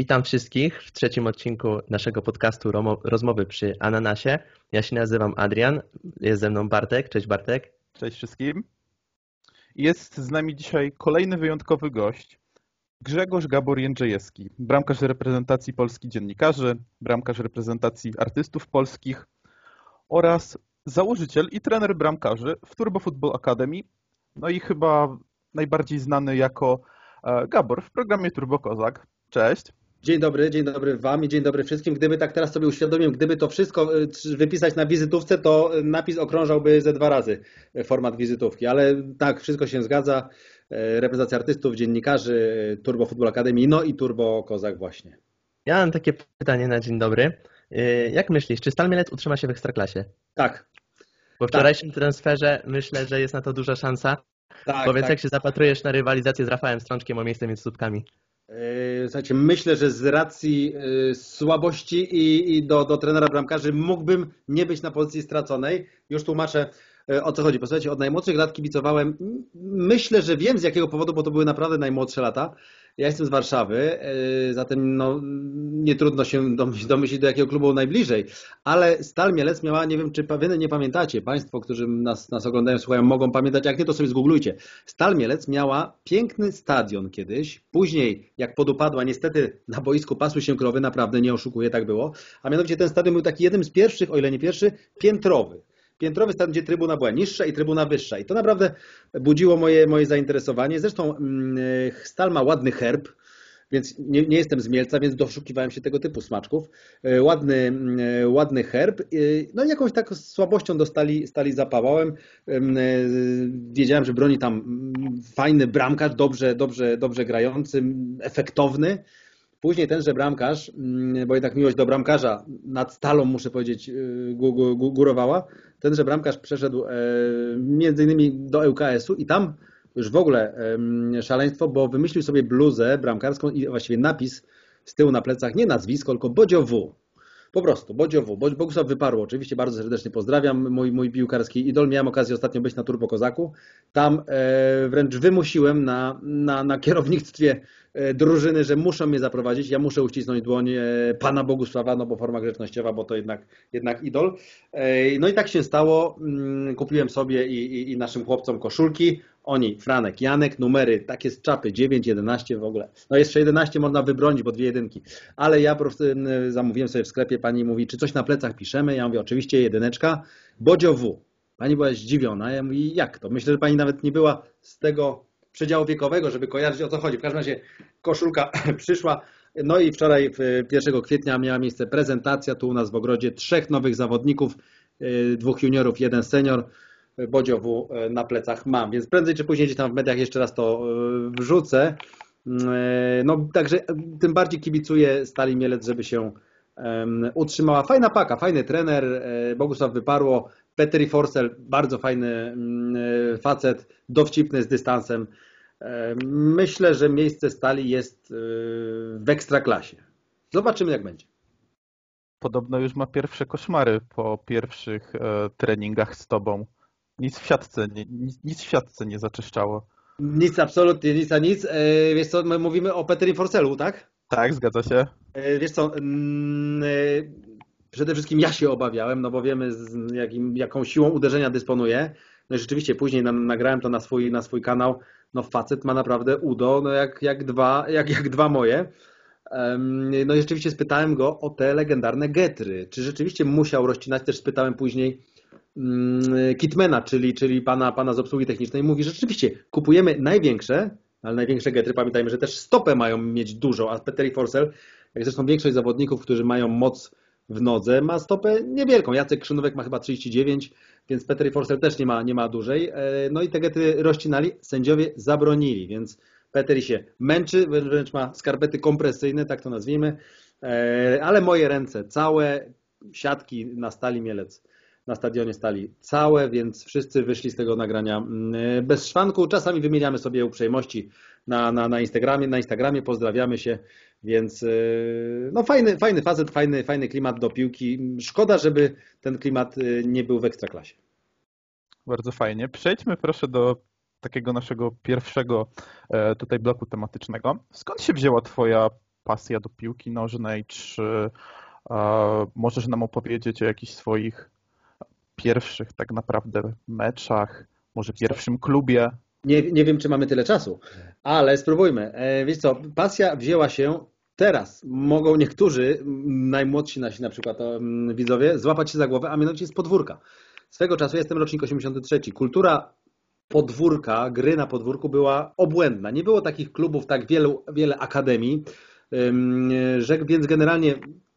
Witam wszystkich w trzecim odcinku naszego podcastu Rozmowy przy Ananasie. Ja się nazywam Adrian, jest ze mną Bartek. Cześć Bartek. Cześć wszystkim. Jest z nami dzisiaj kolejny wyjątkowy gość, Grzegorz Gabor Jędrzejewski, bramkarz reprezentacji Polski Dziennikarzy, bramkarz reprezentacji artystów polskich oraz założyciel i trener bramkarzy w Turbo Football Academy, no i chyba najbardziej znany jako e, Gabor w programie Turbo Kozak. Cześć. Dzień dobry, dzień dobry Wam i dzień dobry wszystkim. Gdyby tak teraz sobie uświadomiłem, gdyby to wszystko y, wypisać na wizytówce, to napis okrążałby ze dwa razy format wizytówki, ale tak, wszystko się zgadza. Reprezentacja artystów, dziennikarzy, Turbo Football Academy, no i Turbo Kozak właśnie. Ja mam takie pytanie na dzień dobry. Jak myślisz, czy Stal Mielec utrzyma się w Ekstraklasie? Tak. Po wczorajszym tak. transferze myślę, że jest na to duża szansa. Tak, Powiedz, tak. jak się zapatrujesz na rywalizację z Rafałem Strączkiem o miejsce między słupkami? E, słuchajcie, myślę, że z racji słabości i, i do, do trenera bramkarzy mógłbym nie być na pozycji straconej. Już tłumaczę E, o co chodzi. Posłuchajcie, od najmłodszych lat kibicowałem. Myślę, że wiem z jakiego powodu, bo to były naprawdę najmłodsze lata. Ja jestem z Warszawy, e, zatem no, nie trudno się domyślić, do jakiego klubu najbliżej. Ale Stal Mielec miała, nie wiem czy wy nie pamiętacie, Państwo, którzy nas, nas oglądają, słuchają, mogą pamiętać, jak nie to sobie zgooglujcie. Stal Mielec miała piękny stadion kiedyś, później jak podupadła, niestety na boisku pasły się krowy, naprawdę nie oszukuję, tak było. A mianowicie ten stadion był taki jednym z pierwszych, o ile nie pierwszy, piętrowy piętrowy stan, gdzie trybuna była niższa i trybuna wyższa. I to naprawdę budziło moje, moje zainteresowanie. Zresztą mm, Stal ma ładny herb, więc nie, nie, jestem z Mielca, więc doszukiwałem się tego typu smaczków. E, ładny, mm, ładny herb. No i jakąś taką słabością dostali stali zapałałem. Mm, e, wiedziałem, że broni tam fajny bramkarz, dobrze, dobrze, dobrze grający, efektowny. Później tenże bramkarz, mm, bo jednak miłość do bramkarza nad stalą, muszę powiedzieć, y, górowała, tenże bramkarz przeszedł e, między innymi do ŁKS-u i tam już w ogóle szaleństwo, bo wymyślił sobie bluzę bramkarską i właściwie napis z tyłu na plecach, nie nazwisko, tylko Bodzio W. Po prostu, Bodzio W. Bogusław Wyparło, oczywiście bardzo serdecznie pozdrawiam, mój, mój piłkarski idol. Miałem okazję ostatnio być na Turbo Kozaku. Tam e, wręcz wymusiłem na, na, na kierownictwie e, drużyny, że muszą mnie zaprowadzić. Ja muszę uścisnąć dłoń e, pana Bogusława, no bo forma grzecznościowa, bo to jednak, jednak idol. No i tak się stało. Mm, kupiłem sobie i, i, i naszym chłopcom koszulki. Oni, Franek, Janek, numery takie z czapy, 9, 11 w ogóle. No jeszcze 11 można wybronić, bo dwie jedynki. Ale ja po prostu zamówiłem sobie w sklepie, pani mówi, czy coś na plecach piszemy? Ja mówię, oczywiście jedyneczka, Bodzio W. Pani była zdziwiona. Ja mówię, jak to? Myślę, że pani nawet nie była z tego przedziału wiekowego, żeby kojarzyć o co chodzi. W każdym razie koszulka przyszła. No i wczoraj, 1 kwietnia, miała miejsce prezentacja tu u nas w ogrodzie trzech nowych zawodników, y, dwóch juniorów, jeden senior. Bodziowu e, na plecach mam, więc prędzej czy później gdzieś tam w mediach jeszcze raz to e, wrzucę. Mm, e, no także tym bardziej kibicuję Stali Mielec, żeby się utrzymała. Fajna paka, fajny trener, Bogusław Wyparło, Petri Forsell, bardzo fajny mm, facet, dowcipny z dystansem. Myślę, że miejsce Stali jest w ekstraklasie. Zobaczymy jak będzie. Podobno już ma pierwsze koszmary po pierwszych treningach z Tobą. Nic w siatce, nie, nic, nic w siatce nie zaczyszczało. Nic, absolutnie, nic a nic. E, wiesz co, my mówimy o Petri Forcelu, tak? Tak, zgadza się. E, wiesz co, mm, e, przede wszystkim ja się obawiałem, no bo wiemy z jakim, jaką siłą uderzenia dysponuje. No i rzeczywiście później nagrałem to na swój, na swój kanał. No facet ma naprawdę udo, no jak, jak, dwa, jak, jak dwa moje. No i rzeczywiście spytałem go o te legendarne getry. Czy rzeczywiście musiał rozcinać? Też spytałem później, Kitmana, czyli, czyli pana, pana z obsługi technicznej, mówi, że rzeczywiście kupujemy największe, ale największe getry, pamiętajmy, że też stopę mają mieć dużą, a Petteri Forsell, jak zresztą większość zawodników, którzy mają moc w nodze, ma stopę niewielką. Jacek Krzynówek ma chyba 39, więc Petteri Forsell też nie ma, nie ma dużej. E, no i te getry rozcinali, sędziowie zabronili, więc Petteri się męczy, wręcz ma skarpety kompresyjne, tak to nazwijmy, e, ale moje ręce całe, siatki na stali mielec na stadionie stali całe, więc wszyscy wyszli z tego nagrania mm, bez szwanku. Czasami wymieniamy sobie uprzejmości na, na, na Instagramie, na Instagramie pozdrawiamy się, więc y, no fajny, fajny facet, fajny, fajny klimat do piłki. Szkoda, żeby ten klimat y, nie był w ekstraklasie. Bardzo fajnie. Przejdźmy proszę do takiego naszego pierwszego e, tutaj bloku tematycznego. Skąd się wzięła Twoja pasja do piłki nożnej, czy możesz nam opowiedzieć o jakichś swoich pierwszych tak naprawdę meczach, może pierwszym klubie? Nie, nie wiem, czy mamy tyle czasu, ale spróbujmy. E, wiesz co, pasja wzięła się teraz. Mogą niektórzy, najmłodsi nasi na przykład widzowie, złapać się za głowę, a mianowicie z podwórka. Swego czasu, jestem rocznik 83, kultura podwórka, gry na podwórku była obłędna. Nie było takich klubów, tak wielu, wiele akademii, że, więc generalnie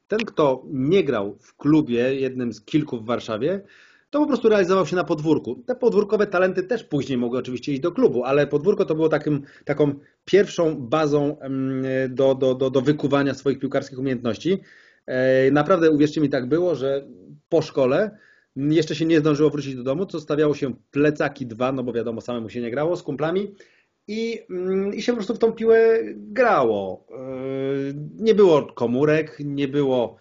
ten, kto nie grał w klubie, jednym z kilku w Warszawie, to po prostu realizował się na podwórku. Te podwórkowe talenty też później mogły oczywiście iść do klubu, ale podwórko to było takim, taką pierwszą bazą do, do, do, do wykuwania swoich piłkarskich umiejętności. Naprawdę, uwierzcie mi, tak było, że po szkole jeszcze się nie zdążyło wrócić do domu, co stawiało się plecaki dwa, no bo wiadomo, samemu się nie grało, z kumplami i, mm, i się po prostu w tą piłę grało. Nie było komórek, nie było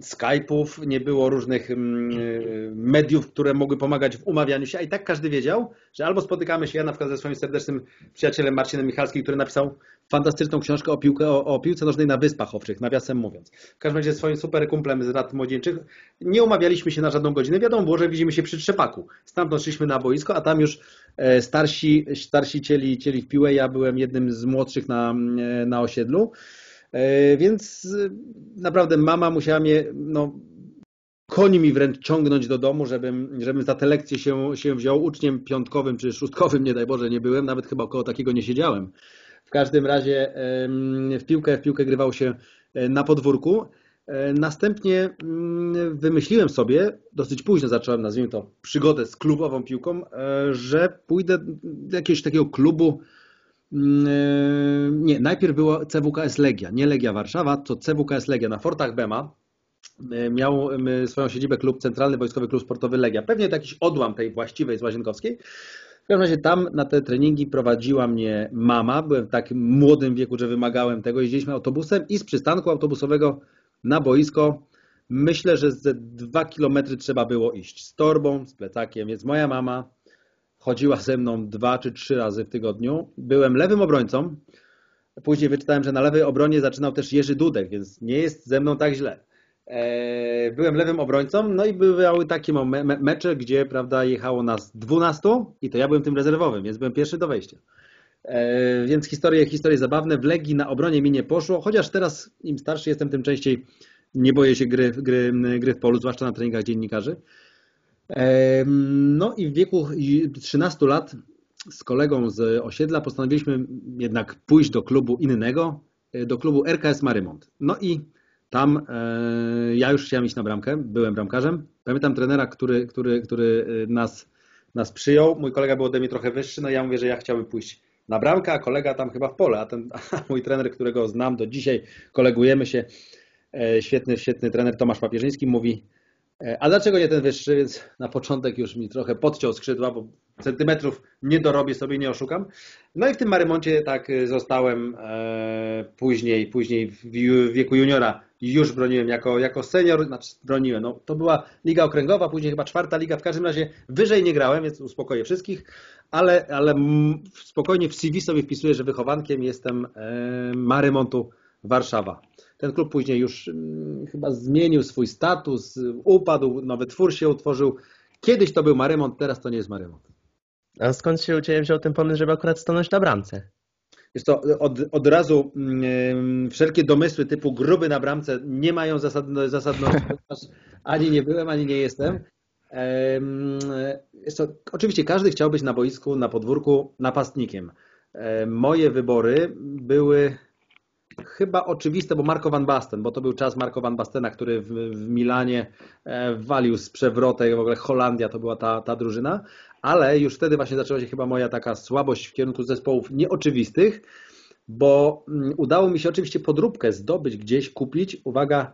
Skype'ów, nie było różnych mm, mediów, które mogły pomagać w umawianiu się, a i tak każdy wiedział, że albo spotykamy się, ja na przykład ze swoim serdecznym przyjacielem Marcinem Michalskim, który napisał fantastyczną książkę o, o, o piłce nożnej na Wyspach Owczych, nawiasem mówiąc. W każdym razie swoim super kumplem z lat młodzieńczych nie umawialiśmy się na żadną godzinę, wiadomo było, że widzimy się przy trzepaku. Stamtąd szliśmy na boisko, a tam już e, starsi, starsi cieli, cieli w piłę, ja byłem jednym z młodszych na, e, na osiedlu. E, więc e, naprawdę mama musiała mnie, no, koni mi wręcz ciągnąć do domu, żebym, żebym za te lekcje się, się wziął. Uczniem piątkowym czy szóstkowym, nie daj Boże, nie byłem, nawet chyba około takiego nie siedziałem. W każdym razie w piłkę, w piłkę grywał się e, na podwórku. Następnie mm, wymyśliłem sobie, dosyć późno zacząłem, nazwijmy to, przygodę z klubową piłką, że pójdę do jakiegoś takiego klubu, nie, najpierw było CWKS Legia, nie Legia Warszawa, to CWKS Legia na Fortach Bema. E, miał swoją siedzibę klub Centralny Wojskowy Klub Sportowy Legia. Pewnie to jakiś odłam tej właściwej z Łazienkowskiej. W każdym razie tam na te treningi prowadziła mnie mama. Byłem w takim młodym wieku, że wymagałem tego. Jeździliśmy autobusem i z przystanku autobusowego na boisko myślę, że ze dwa kilometry trzeba było iść z torbą, z plecakiem. Więc moja mama chodziła ze mną dwa czy trzy razy w tygodniu. Byłem lewym obrońcą. Później wyczytałem, że na lewej obronie zaczynał też Jerzy Dudek, więc nie jest ze mną tak źle. E, byłem lewym obrońcą, no i były takie mecze, gdzie prawda, jechało nas 12 i to ja byłem tym rezerwowym, więc byłem pierwszy do wejścia. E, więc historie, historie zabawne. W Legii na obronie mi nie poszło, chociaż teraz im starszy jestem, tym częściej nie boję się gry, gry, gry w polu, zwłaszcza na treningach dziennikarzy. No i w wieku 13 lat z kolegą z osiedla postanowiliśmy jednak pójść do klubu innego, e, do klubu RKS Marymont. No i tam e, ja już chciałem iść na bramkę, byłem bramkarzem. Pamiętam trenera, który, który, który e, nas, nas przyjął. Mój kolega był ode mnie trochę wyższy, no i ja mówię, że ja chciałbym pójść na bramkę, a kolega tam chyba w pole. A, ten, a mój trener, którego znam do dzisiaj, kolegujemy się, świetny, świetny trener Tomasz Papierzyński mówi, a dlaczego nie ten wyższy? Więc na początek już mi trochę podciął skrzydła, bo centymetrów nie dorobię sobie, nie oszukam. No i w tym Marymoncie tak e, zostałem e, później, później w wieku juniora już broniłem jako, jako senior, znaczy broniłem. No, to była liga okręgowa, później chyba czwarta liga, w każdym razie wyżej nie grałem, więc uspokoję wszystkich, ale, ale spokojnie w CV sobie wpisuję, że wychowankiem jestem Marymontu Warszawa. Ten klub później już mm, chyba zmienił swój status, upadł, nowy twór się utworzył. Kiedyś to był Marymont, teraz to nie jest Marymont. A skąd się u Ciebie wziął ten pomysł, żeby akurat stanąć na bramce? Jest to od, od razu yy, wszelkie domysły typu gruby na bramce nie mają zasadno, zasadności, ani nie byłem, ani nie jestem. Jest to, oczywiście każdy chciał być na boisku, na podwórku napastnikiem. Moje wybory były chyba oczywiste, bo Marco van Basten, bo to był czas Marco van Bastena, który w, w Milanie e, walił z przewrotek, w ogóle Holandia to była ta, ta drużyna, ale już wtedy właśnie zaczęła się chyba moja taka słabość w kierunku zespołów nieoczywistych, bo mm, udało mi się oczywiście podróbkę zdobyć gdzieś, kupić, uwaga,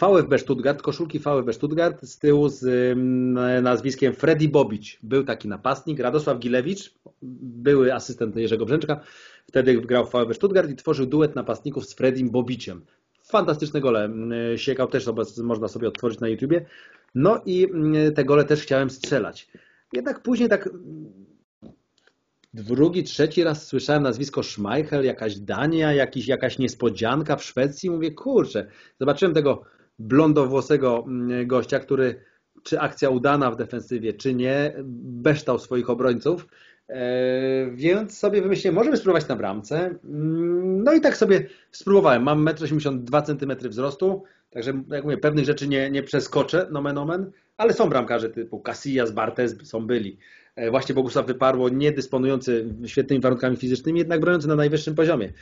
VfB Stuttgart, koszulki VfB Stuttgart z tyłu z mm, nazwiskiem Freddy Bobić. Był taki napastnik, Radosław Gilewicz, były asystent Jerzego Brzęczka, wtedy grał w VfB Stuttgart i tworzył duet napastników z Freddym Bobiciem. Fantastyczne gole. Siekał też, można sobie odtworzyć na YouTubie. No i te gole też chciałem strzelać. Jednak później tak drugi, trzeci raz słyszałem nazwisko Schmeichel, jakaś Dania, jakiś, jakaś niespodzianka w Szwecji. Mówię, kurczę, zobaczyłem tego blondowłosego gościa, który czy akcja udana w defensywie, czy nie, beształ swoich obrońców. E, więc sobie wymyśliłem, możemy spróbować na bramce. Mm, no i tak sobie spróbowałem. Mam 1,82 cm wzrostu, także jak mówię, pewnych rzeczy nie, nie przeskoczę, nomen omen, ale są bramkarze typu Casillas, Bartes, są byli. E, właśnie Bogusław Wyparło, nie dysponujący świetnymi warunkami fizycznymi, jednak broniący na najwyższym poziomie.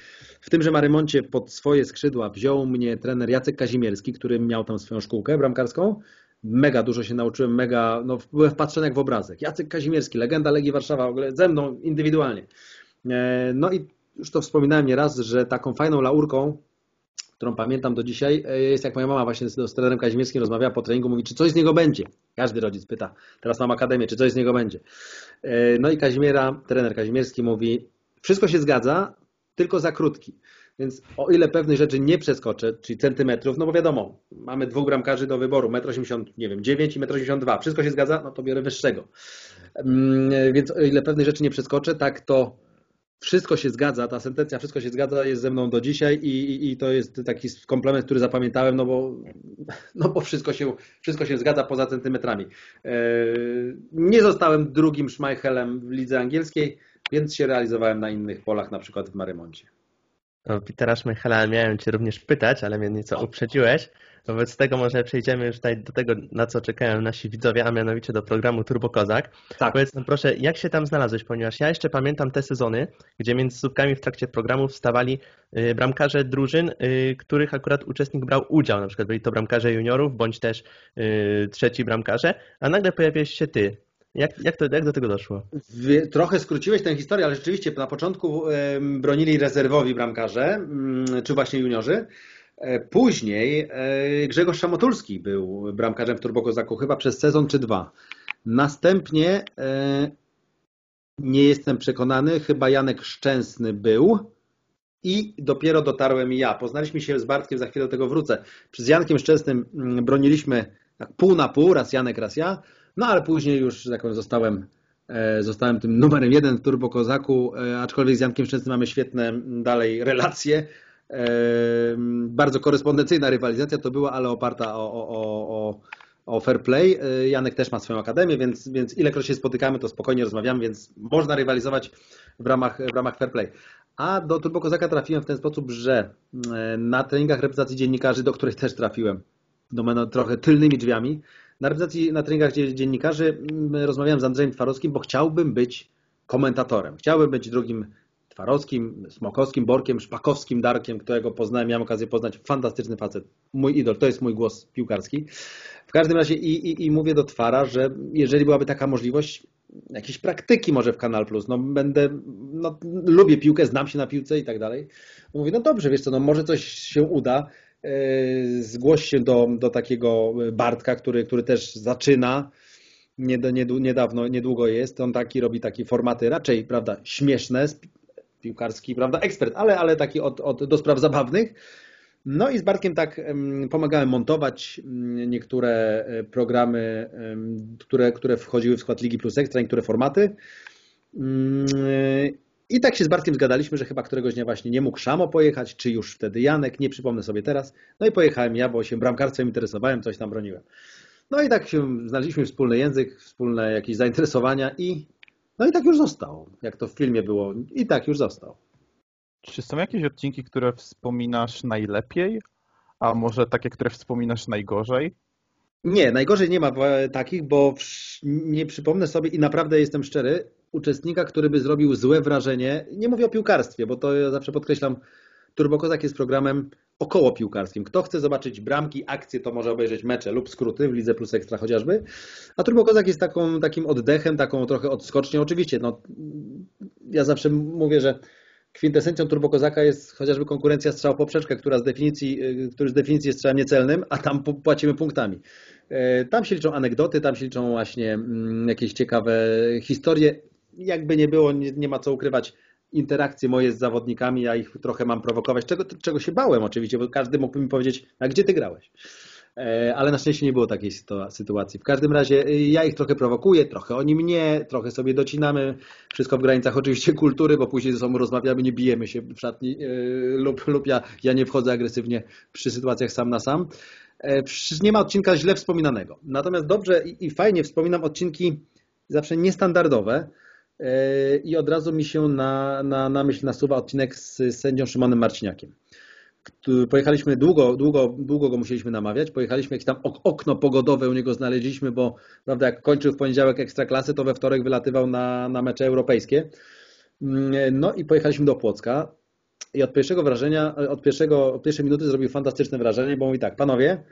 W tymże Marymoncie pod swoje skrzydła wziął mnie trener Jacek Kazimierski, który miał tam swoją szkółkę bramkarską mega dużo się nauczyłem, mega, no byłem wpatrzony jak w obrazek. Jacek Kazimierski, legenda Legii Warszawa, w ogóle ze mną indywidualnie. E, no i już to wspominałem nieraz, że taką fajną laurką, którą pamiętam do dzisiaj, e, jest jak moja mama właśnie z, z trenerem Kazimierskim rozmawiała po treningu, mówi, czy coś z niego będzie. Każdy rodzic pyta, teraz mam akademię, czy coś z niego będzie. E, no i Kazimiera, trener Kazimierski mówi, wszystko się zgadza, tylko za krótki. Więc o ile pewnych rzeczy nie przeskoczę, czyli centymetrów, no bo wiadomo, mamy dwóch bramkarzy do wyboru, 1,80 m, nie wiem, 9 i 1,82 m. Wszystko się zgadza, no to biorę wyższego. Mm, więc o ile pewnych rzeczy nie przeskoczę, tak to wszystko się zgadza, ta sentencja wszystko się zgadza jest ze mną do dzisiaj i, i, i, to jest taki komplement, który zapamiętałem, no bo, no bo wszystko, się, wszystko się zgadza poza centymetrami. E, nie zostałem drugim Schmeichelem w lidze angielskiej, więc się realizowałem na innych polach, na przykład w Marymoncie. No, Petera Szmychala miałem Cię również pytać, ale mnie nieco uprzedziłeś. Wobec tego może przejdziemy już tutaj do tego, na co czekają nasi widzowie, a mianowicie do programu Turbo Kozak. Tak. Powiedz nam proszę, jak się tam znalazłeś, ponieważ ja jeszcze pamiętam te sezony, gdzie między słupkami w trakcie programu wstawali y, bramkarze drużyn, y, których akurat uczestnik brał udział. Na przykład byli to bramkarze juniorów, bądź też y, trzeci bramkarze, a nagle pojawiłeś się Ty. Jak, jak, to, jak do tego doszło? Trochę skróciłeś tę historię, ale rzeczywiście na początku bronili rezerwowi bramkarze, mm, czy właśnie juniorzy. E, później e, Grzegorz Szamotulski był bramkarzem w Turbokozaku chyba przez sezon czy dwa. Następnie e, nie jestem przekonany, chyba Janek Szczęsny był i dopiero dotarłem ja. Poznaliśmy się z Bartkiem, za chwilę do tego wrócę. Z Jankiem Szczęsnym mm, broniliśmy tak pół na pół, raz Janek, raz ja. No ale później już, tak powiem, zostałem, e, zostałem tym numerem jeden w Turbo Kozaku, e, aczkolwiek z Jankiem Szczęsnym mamy świetne dalej relacje. E, bardzo korespondencyjna rywalizacja to była, ale oparta o, o, o, o fair play. Janek też ma swoją akademię, więc, więc ilekroć się spotykamy, to spokojnie rozmawiamy, więc można rywalizować w ramach, w ramach fair play. A do Turbo Kozaka trafiłem w ten sposób, że na treningach reprezentacji dziennikarzy, do których też trafiłem, domeną trochę tylnymi drzwiami, na reprezentacji, na treningach dziennikarzy mm, rozmawiałem z Andrzejem Twarowskim, bo chciałbym być komentatorem. Chciałbym być drugim Twarowskim, Smokowskim, Borkiem, Szpakowskim, Darkiem, którego poznałem, miałem okazję poznać. Fantastyczny facet. Mój idol, to jest mój głos piłkarski. W każdym razie i, i, i mówię do Twara, że jeżeli byłaby taka możliwość, jakieś praktyki może w Kanal Plus, no będę, no lubię piłkę, znam się na piłce i tak dalej. Mówi, no dobrze, wiesz co, no może coś się uda. E, zgłoś się do, do takiego Bartka, który, który też zaczyna, niedawno, niedługo jest, on taki robi takie formaty raczej, prawda, śmieszne, piłkarski, prawda, ekspert, ale, ale taki od, od, do spraw zabawnych. No i z Bartkiem tak pomagałem montować niektóre e, programy, które, które wchodziły w skład Ligi Plus Ekstra, niektóre formaty. I tak się z Bartkiem zgadaliśmy, że chyba któregoś dnia właśnie nie mógł Szamo pojechać, czy już wtedy Janek, nie przypomnę sobie teraz. No i pojechałem ja, bo się bramkarstwem interesowałem, coś tam broniłem. No i tak się znaleźliśmy wspólny język, wspólne jakieś zainteresowania i no i tak już został, jak to w filmie było. I tak już został. Czy są jakieś odcinki, które wspominasz najlepiej, a może takie, które wspominasz najgorzej? Nie, najgorzej nie ma takich, bo nie przypomnę sobie i naprawdę jestem szczery, uczestnika, który by zrobił złe wrażenie. Nie mówię o piłkarstwie, bo to ja zawsze podkreślam, Turbokozak jest programem około piłkarskim. Kto chce zobaczyć bramki, akcje, to może obejrzeć mecze lub skróty w Lidze Plus Ekstra chociażby. A Turbokozak jest taką, takim oddechem, taką trochę odskocznią. Oczywiście, no, ja zawsze mówię, że kwintesencją turbokozaka jest chociażby konkurencja strzał poprzeczka, która z definicji, który z definicji jest strzałem niecelnym, a tam płacimy punktami. E, tam się liczą anegdoty, tam się liczą właśnie mm, jakieś ciekawe historie jakby nie było, nie, nie ma co ukrywać, interakcje moje z zawodnikami, ja ich trochę mam prowokować, czego, czego się bałem oczywiście, bo każdy mógłby mi powiedzieć, a gdzie ty grałeś? E, ale na szczęście nie było takiej sytuacji. W każdym razie y, ja ich trochę prowokuję, trochę oni mnie, trochę sobie docinamy. Wszystko w granicach oczywiście kultury, bo później ze sobą rozmawiamy, nie bijemy się w szatni y, lub, lub ja, ja nie wchodzę agresywnie przy sytuacjach sam na sam. E, nie ma odcinka źle wspominanego. Natomiast dobrze i, fajnie wspominam odcinki zawsze niestandardowe i od razu mi się na, na, na myśl nasuwa odcinek z sędzią Szymonem Marciniakiem pojechaliśmy długo, długo, długo go musieliśmy namawiać. Pojechaliśmy jakieś tam okno pogodowe u niego znaleźliśmy, bo prawda, jak kończył w poniedziałek ekstraklasy, to we wtorek wylatywał na, na mecze europejskie. Mm, no i pojechaliśmy do Płocka. I od pierwszego wrażenia, od, pierwszego, od pierwszej minuty zrobił fantastyczne wrażenie, bo mówi tak, panowie,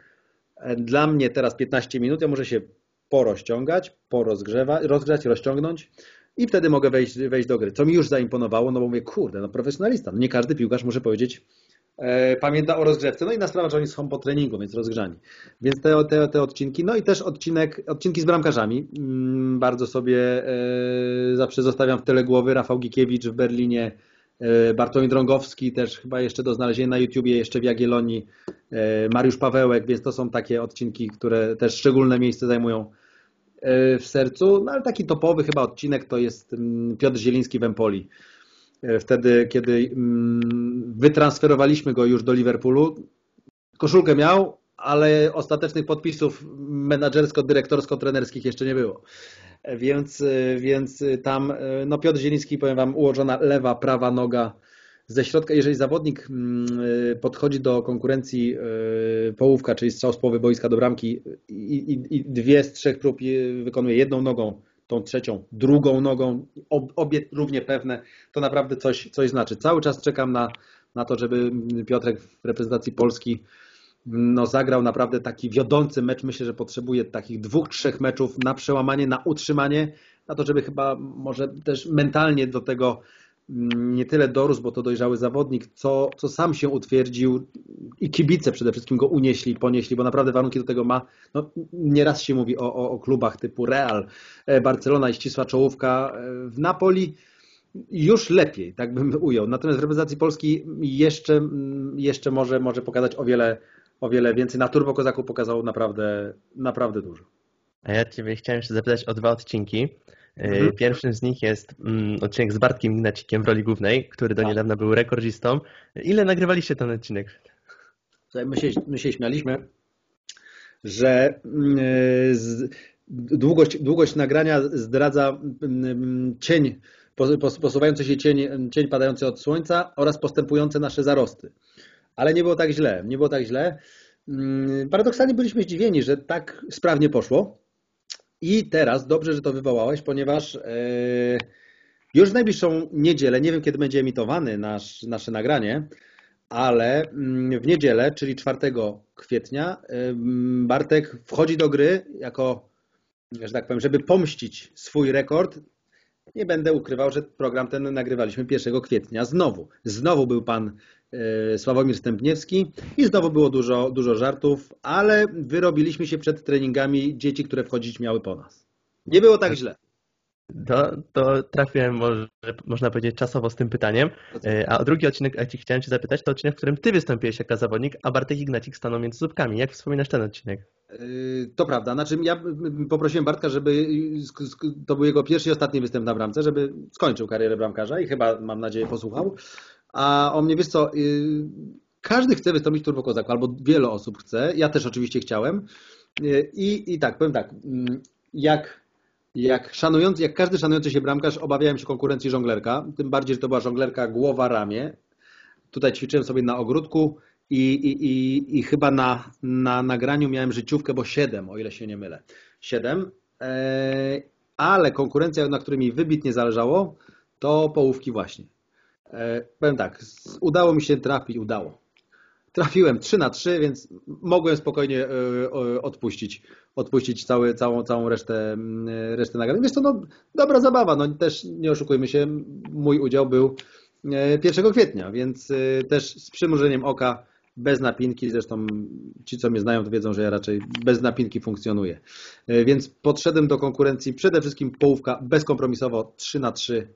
dla mnie teraz 15 minut, ja muszę się porozciągać, porozgrzewać, rozgrzać, rozciągnąć i wtedy mogę wejść, wejść do gry. Co mi już zaimponowało, no bo mówię, kurde, no profesjonalista. No nie każdy piłkarz może powiedzieć, E, pamięta o rozgrzewce. No i na sprawa, że oni są po treningu, więc rozgrzani. Więc te, te, te odcinki, no i też odcinek, odcinki z bramkarzami. Mm, bardzo sobie e, zawsze zostawiam w tyle głowy. Rafał Gikiewicz w Berlinie, e, Bartłomiej Drągowski też chyba jeszcze do znalezienia na YouTubie, jeszcze w Jagiellonii, Mariusz Pawełek, więc to są takie odcinki, które też szczególne miejsce zajmują w sercu. No ale taki topowy chyba odcinek to jest mm, Piotr Zieliński w Empoli. E, wtedy, kiedy mm, wytransferowaliśmy go już do Liverpoolu. Koszulkę miał, ale ostatecznych podpisów menadżersko-dyrektorsko-trenerskich jeszcze nie było. E, więc, e, więc tam no Piotr Zieliński, powiem Wam, ułożona lewa, prawa noga ze środka. Jeżeli zawodnik mm, podchodzi do konkurencji połówka, czyli strzał z połowy boiska do bramki i, i, i dwie z trzech prób wykonuje jedną nogą, tą trzecią, drugą nogą, obie równie pewne, to naprawdę coś, coś znaczy. Cały czas czekam na, na to, żeby Piotrek w reprezentacji Polski no, zagrał naprawdę taki wiodący mecz. Myślę, że potrzebuje takich dwóch, trzech meczów na przełamanie, na utrzymanie, na to, żeby chyba może też mentalnie do tego Mm, nie tyle dorósł, bo to dojrzały zawodnik, co, co sam się utwierdził i kibice przede wszystkim go unieśli, ponieśli, bo naprawdę warunki do tego ma. No, nieraz się mówi o, o, o klubach typu Real, e, Barcelona i ścisła czołówka. E, w Napoli już lepiej, tak bym ujął. Natomiast w reprezentacji Polski jeszcze, jeszcze może, może pokazać o wiele, o wiele więcej. Na Turbo Kozaku pokazał naprawdę, naprawdę dużo. A ja Ciebie chciałem jeszcze zapytać o dwa odcinki. Mhm. E, pierwszym z nich jest mm, odcinek z Bartkiem Ignacikiem w roli głównej, który do tak. niedawna był rekordzistą. Ile nagrywaliście ten odcinek? My się, my się śmialiśmy, że mm, e, długość, długość nagrania zdradza mm, cień, posuwający się cień, cień padający od słońca oraz postępujące nasze zarosty. Ale nie było tak źle, nie było tak źle. Paradoksalnie byliśmy zdziwieni, że tak sprawnie poszło. I teraz dobrze, że to wywołałeś, ponieważ e, już w najbliższą niedzielę, nie wiem kiedy będzie emitowany nasz, nasze nagranie, ale mm, w niedzielę, czyli 4 kwietnia, Bartek wchodzi do gry jako, że tak powiem, żeby pomścić swój rekord. Nie będę ukrywał, że program ten nagrywaliśmy 1 kwietnia. Znowu, znowu był pan E, Sławomir Stępniewski i znowu było dużo, dużo żartów, ale wyrobiliśmy się przed treningami dzieci, które wchodzić miały po nas. Nie było tak źle. To, to trafiłem, może, można powiedzieć, czasowo z tym pytaniem. E, a drugi odcinek, jaki chciałem Cię zapytać, to odcinek, w którym Ty wystąpiłeś jako zawodnik, a Bartek Ignacik stanął między słupkami. Jak wspominasz ten odcinek? E, to prawda. Znaczy, ja poprosiłem Bartka, żeby to był jego pierwszy i ostatni występ na bramce, żeby skończył karierę bramkarza i chyba, mam nadzieję, posłuchał. A o mnie, wiesz co, y, każdy chce wystąpić w Turbo Kozaku, albo wiele osób chce, ja też oczywiście chciałem. Y, I, i tak, powiem tak, mm, jak, jak, szanujący, jak każdy szanujący się bramkarz obawiałem się konkurencji żonglerka, tym bardziej, że to była żonglerka głowa-ramię. Tutaj ćwiczyłem sobie na ogródku i, i, i, i chyba na, na nagraniu miałem życiówkę, bo 7, o ile się nie mylę. 7. E, ale konkurencja, na której mi wybitnie zależało, to połówki właśnie. E, powiem tak, udało mi się trafić, udało. Trafiłem 3 na 3, więc mogłem spokojnie e, odpuścić, odpuścić cały, całą, całą resztę, resztę nagrody. Wiesz to no, dobra zabawa, no też nie oszukujmy się, mój udział był 1 e, kwietnia, więc też z przymrużeniem oka, bez napinki, zresztą ci, co mnie znają, to wiedzą, że ja raczej bez napinki funkcjonuję. Więc podszedłem do konkurencji przede wszystkim połówka bezkompromisowo 3 na 3,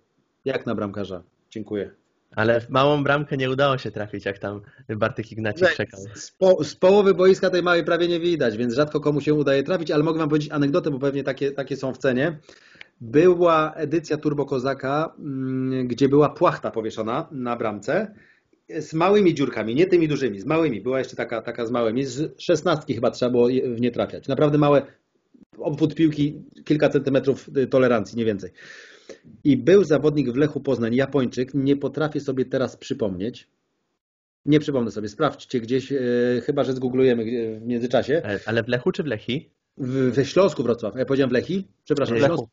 jak na bramkarza. Dziękuję. Ale w małą bramkę nie udało się trafić, jak tam Bartek Ignacik czekał. Z, po, z, połowy boiska tej małej prawie nie widać, więc rzadko komu się udaje trafić, ale mogę Wam powiedzieć anegdotę, bo pewnie takie, takie są w cenie. Była edycja Turbo Kozaka, mm, gdzie była płachta powieszona na bramce z małymi dziurkami, nie tymi dużymi, z małymi. Była jeszcze taka, taka z małymi. Z szesnastki chyba trzeba było w nie trafiać. Naprawdę małe, obwód piłki, kilka centymetrów tolerancji, nie więcej. I był zawodnik w Lechu Poznań, Japończyk, nie potrafię sobie teraz przypomnieć. Nie przypomnę sobie, sprawdźcie gdzieś, e, chyba że zgooglujemy w międzyczasie. Ale w Lechu czy w Lechi? W, we Śląsku Wrocław. Ja powiedziałem w Lechi? Przepraszam, w Lechu.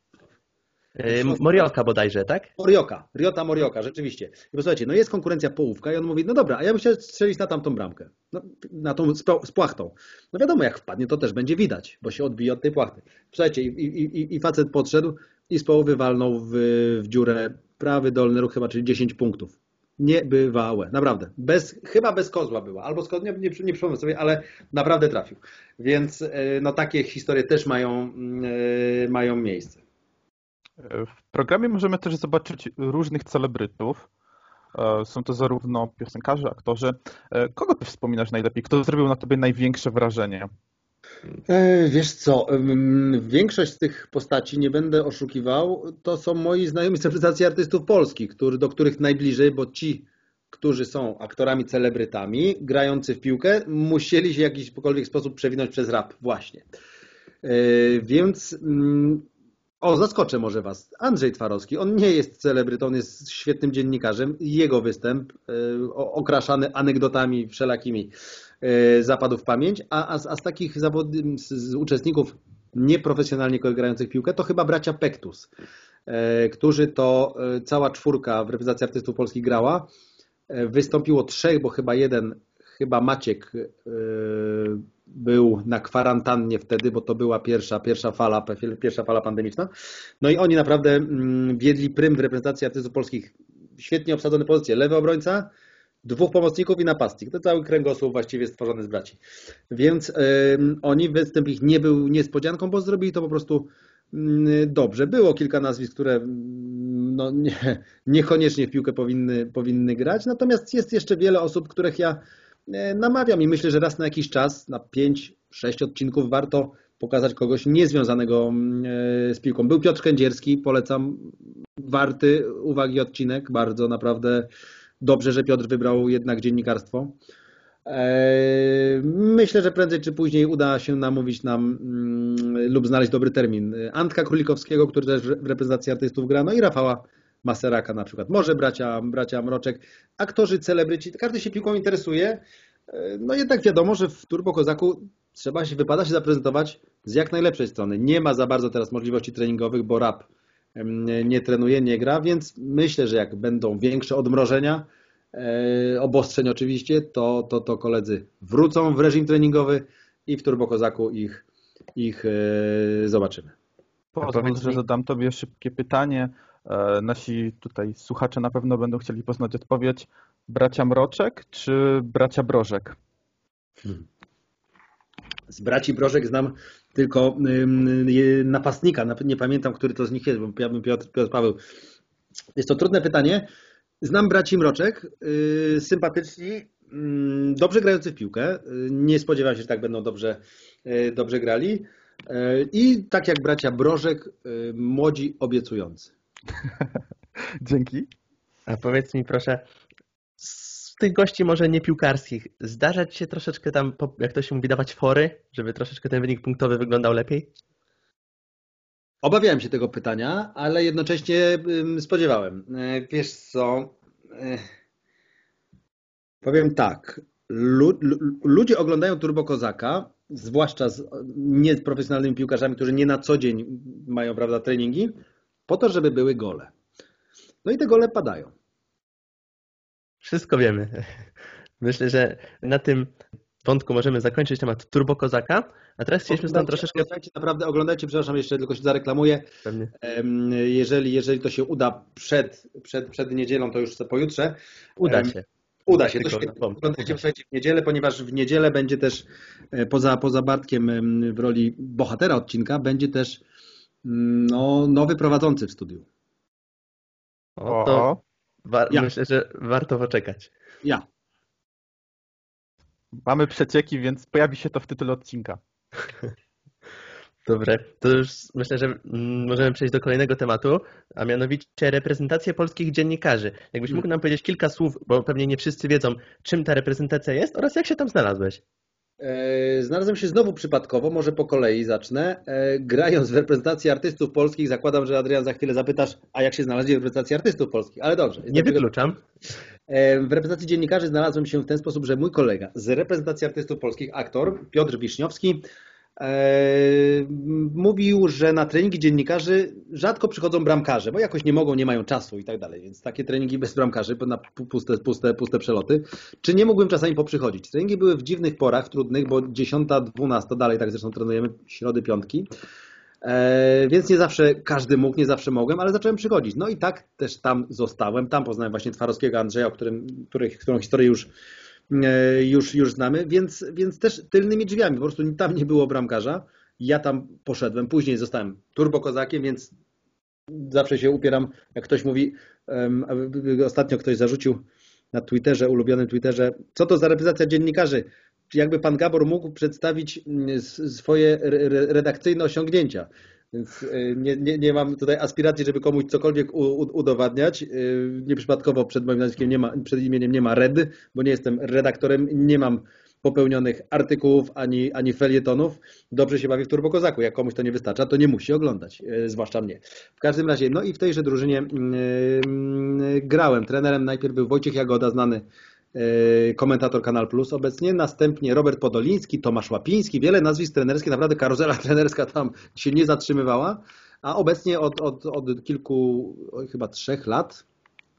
Morioka bodajże, tak? Morioka, Riota Morioka, rzeczywiście. I posłuchajcie, no jest konkurencja połówka i on mówi, no dobra, a ja bym chciał strzelić na tamtą bramkę, no, na tą z płachtą. No wiadomo, jak wpadnie, to też będzie widać, bo się odbije od tej płachty. Słuchajcie, i, i, i facet podszedł i z połowy walnął w, w dziurę prawy dolny ruch chyba, czyli 10 punktów. Niebywałe, naprawdę. Bez, chyba bez kozła była, albo z kozła, nie, nie, przypomnę sobie, ale naprawdę trafił. Więc e, no takie historie też mają, yy, mają miejsce. W programie możemy też zobaczyć różnych celebrytów. E, są to zarówno piosenkarze, aktorzy. E, kogo ty wspominasz najlepiej? Kto zrobił na tobie największe wrażenie? E, wiesz co, większość z tych postaci, nie będę oszukiwał, to są moi znajomi z reprezentacji artystów polskich, który, do których najbliżej, bo ci, którzy są aktorami, celebrytami, grający w piłkę, musieli się w jakikolwiek sposób przewinąć przez rap właśnie. Więc o, zaskoczę może Was. Andrzej Twarowski, on nie jest celebrytą, on jest świetnym dziennikarzem. Jego występ, y, okraszany anegdotami wszelakimi, zapadł w pamięć, a, a, a z takich zawod... z uczestników nieprofesjonalnie grających piłkę, to chyba bracia Pektus, y, którzy to cała czwórka w reprezentacji artystów polskich grała. Wystąpiło trzech, bo chyba jeden, chyba Maciek był na kwarantannie wtedy, bo to była pierwsza, pierwsza, fala, pierwsza fala pandemiczna. No i oni naprawdę mm, wiedli prym w reprezentacji artystów polskich. Świetnie obsadzone pozycje. Lewy obrońca, dwóch pomocników i napastnik. To cały kręgosłup właściwie stworzony z braci. Więc oni, występ ich nie był niespodzianką, bo zrobili to po prostu yy, dobrze. Było kilka nazwisk, które mm, no, nie, niekoniecznie w piłkę powinny, powinny grać, natomiast jest jeszcze wiele osób, których ja E, namawiam i myślę, że raz na jakiś czas, na 5-6 odcinków warto pokazać kogoś niezwiązanego mm, e, z piłką. Był Piotr Kędzierski, polecam, warty uwagi odcinek, bardzo naprawdę dobrze, że Piotr wybrał jednak dziennikarstwo. E, myślę, że prędzej czy później uda się namówić nam mm, lub znaleźć dobry termin. Antka Królikowskiego, który też w reprezentacji artystów gra, no i Rafała Maseraka na przykład, może bracia, bracia Mroczek, aktorzy, celebryci, każdy się piłką interesuje, no jednak wiadomo, że w Turbo Kozaku trzeba się, wypada się zaprezentować z jak najlepszej strony. Nie ma za bardzo teraz możliwości treningowych, bo rap nie trenuje, nie gra, więc myślę, że jak będą większe odmrożenia, e, obostrzeń oczywiście, to, to, to koledzy wrócą w reżim treningowy i w Turbo Kozaku ich, ich e, zobaczymy. Pozwól, że zadam Tobie szybkie pytanie. E, nasi tutaj słuchacze na pewno będą chcieli poznać odpowiedź. Bracia Mroczek czy bracia Brożek? Hmm. Z braci Brożek znam tylko napastnika. Nie pamiętam, który to z nich jest, bo ja bym Piotr, Piotr Paweł. Jest to trudne pytanie. Znam braci Mroczek, y, sympatyczni, dobrze grający w piłkę. Y, nie spodziewałem się, że tak będą dobrze, y, dobrze grali. I tak jak bracia Brożek, młodzi, obiecujący. Dzięki. A powiedz mi proszę, tych gości może nie piłkarskich, zdarzać się troszeczkę tam, jak to się mówi, dawać fory, żeby troszeczkę ten wynik punktowy wyglądał lepiej? Obawiałem się tego pytania, ale jednocześnie spodziewałem. E, wiesz co, e, powiem tak, ludzie oglądają Turbo Kozaka, zwłaszcza z nieprofesjonalnymi piłkarzami, którzy nie na co dzień mają prawda, treningi, po to, żeby były gole. No i te gole padają. Wszystko wiemy. Myślę, że na tym wątku możemy zakończyć temat Turbo Kozaka, a teraz chcieliśmy tam troszeczkę... Oglądajcie, naprawdę oglądajcie, przepraszam, jeszcze tylko się zareklamuję. Pewnie. Jeżeli, jeżeli to się uda przed, przed, przed niedzielą, to już pojutrze. Uda się. Uda się, to świetnie. Oglądajcie w niedzielę, ponieważ w niedzielę będzie też, e, poza, poza Bartkiem w roli bohatera odcinka, będzie też no, nowy prowadzący w studiu. O, to Wa ja. Myślę, że warto poczekać. Ja. Mamy przecieki, więc pojawi się to w tytule odcinka. Dobrze, to już myślę, że możemy przejść do kolejnego tematu, a mianowicie reprezentacja polskich dziennikarzy. Jakbyś mógł nam powiedzieć kilka słów, bo pewnie nie wszyscy wiedzą, czym ta reprezentacja jest oraz jak się tam znalazłeś? E, znalazłem się znowu przypadkowo, może po kolei zacznę. E, grając w reprezentacji artystów polskich, zakładam, że Adrian za chwilę zapytasz, a jak się znalazłeś w reprezentacji artystów polskich, ale dobrze. Nie wykluczam. E, w reprezentacji dziennikarzy znalazłem się w ten sposób, że mój kolega z reprezentacji artystów polskich, aktor Piotr Wiśniowski, mówił, że na treningi dziennikarzy rzadko przychodzą bramkarze, bo jakoś nie mogą, nie mają czasu i tak dalej, więc takie treningi bez bramkarzy, na puste, puste, puste przeloty. Czy nie mógłbym czasami poprzychodzić? Treningi były w dziwnych porach, trudnych, bo 10, 12, dalej tak zresztą trenujemy, środy, piątki, więc nie zawsze każdy mógł, nie zawsze mogłem, ale zacząłem przychodzić. No i tak też tam zostałem, tam poznałem właśnie Twarowskiego Andrzeja, o którym, których, którą historię już E, już, już znamy, więc, więc też tylnymi drzwiami, po prostu tam nie było bramkarza. Ja tam poszedłem, później zostałem turbokozakiem, więc zawsze się upieram, jak ktoś mówi, um, ostatnio ktoś zarzucił na Twitterze, ulubionym Twitterze, co to za reprezentacja dziennikarzy? Jakby pan Gabor mógł przedstawić mm, swoje redakcyjne osiągnięcia. Więc e, nie, nie, nie mam tutaj aspiracji, żeby komuś cokolwiek u, u, udowadniać. E, nieprzypadkowo przed moim nazwiskiem nie ma, przed imieniem nie ma red, bo nie jestem redaktorem, nie mam popełnionych artykułów ani, ani felietonów. Dobrze się bawi w Turbokozaku. Jak komuś to nie wystarcza, to nie musi oglądać, e, zwłaszcza mnie. W każdym razie, no i w tejże drużynie yy, grałem. Trenerem najpierw był Wojciech Jagoda, znany komentator Kanal Plus obecnie, następnie Robert Podoliński, Tomasz Łapiński, wiele nazwisk trenerskich, naprawdę karuzela trenerska tam się nie zatrzymywała, a obecnie od, od, od kilku, chyba trzech lat,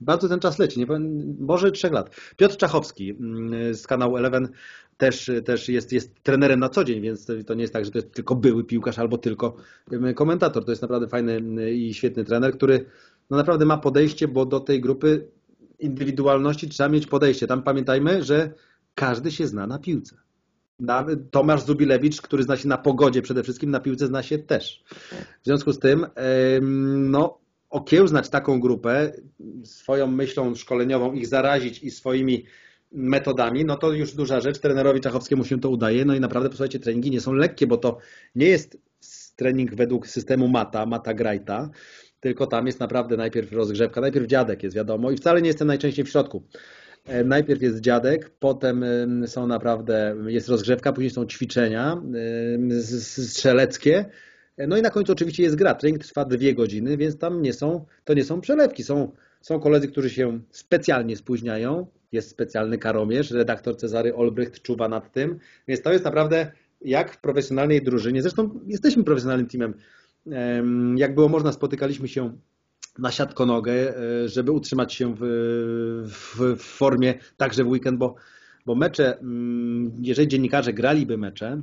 bardzo ten czas leci, nie powiem, może trzech lat. Piotr Czachowski mm, z kanału Eleven też, też jest, jest trenerem na co dzień, więc to nie jest tak, że to jest tylko były piłkarz albo tylko komentator. To jest naprawdę fajny i świetny trener, który no naprawdę ma podejście, bo do tej grupy indywidualności trzeba mieć podejście. Tam pamiętajmy, że każdy się zna na piłce. Tomasz Zubilewicz, który zna się na pogodzie przede wszystkim, na piłce zna się też. W związku z tym, no, okiełznać taką grupę, swoją myślą szkoleniową, ich zarazić i swoimi metodami, no to już duża rzecz. Trenerowi Czachowskiemu się to udaje. No i naprawdę, posłuchajcie, treningi nie są lekkie, bo to nie jest trening według systemu Mata, Mata Grajta, tylko tam jest naprawdę najpierw rozgrzewka, najpierw dziadek jest wiadomo i wcale nie jestem najczęściej w środku. E, najpierw jest dziadek, potem są naprawdę, jest rozgrzewka, później są ćwiczenia strzeleckie, e, no i na końcu oczywiście jest gra. Trening trwa dwie godziny, więc tam nie są, to nie są przelewki. Są, są koledzy, którzy się specjalnie spóźniają. Jest specjalny karomierz, redaktor Cezary Olbrycht czuwa nad tym. Więc to jest naprawdę jak w profesjonalnej drużynie. Zresztą jesteśmy profesjonalnym teamem. Jak było można, spotykaliśmy się na siatkonogę, e, żeby utrzymać się w, w, w, formie także w weekend, bo, bo mecze, mm, jeżeli dziennikarze graliby mecze,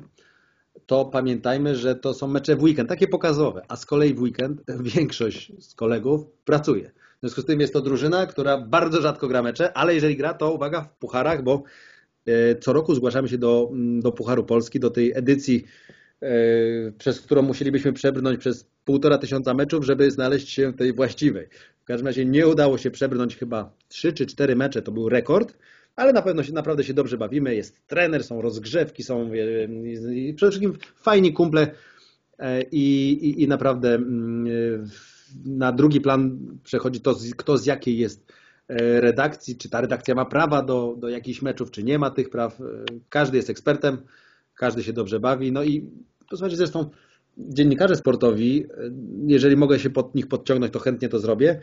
to pamiętajmy, że to są mecze w weekend, takie pokazowe, a z kolei w weekend większość z kolegów pracuje. W związku z tym jest to drużyna, która bardzo rzadko gra mecze, ale jeżeli gra, to uwaga w pucharach, bo e, co roku zgłaszamy się do, do Pucharu Polski, do tej edycji przez którą musielibyśmy przebrnąć przez półtora tysiąca meczów, żeby znaleźć się w tej właściwej. W każdym razie nie udało się przebrnąć chyba trzy czy cztery mecze, to był rekord, ale na pewno się, naprawdę się dobrze bawimy. Jest trener, są rozgrzewki, są e, przede wszystkim fajni kumple e, i, i, i naprawdę mm, na drugi plan przechodzi to, kto z jakiej jest redakcji, czy ta redakcja ma prawa do, do jakichś meczów, czy nie ma tych praw. Każdy jest ekspertem, każdy się dobrze bawi. No i Posłuchajcie, zresztą dziennikarze sportowi, jeżeli mogę się pod nich podciągnąć, to chętnie to zrobię,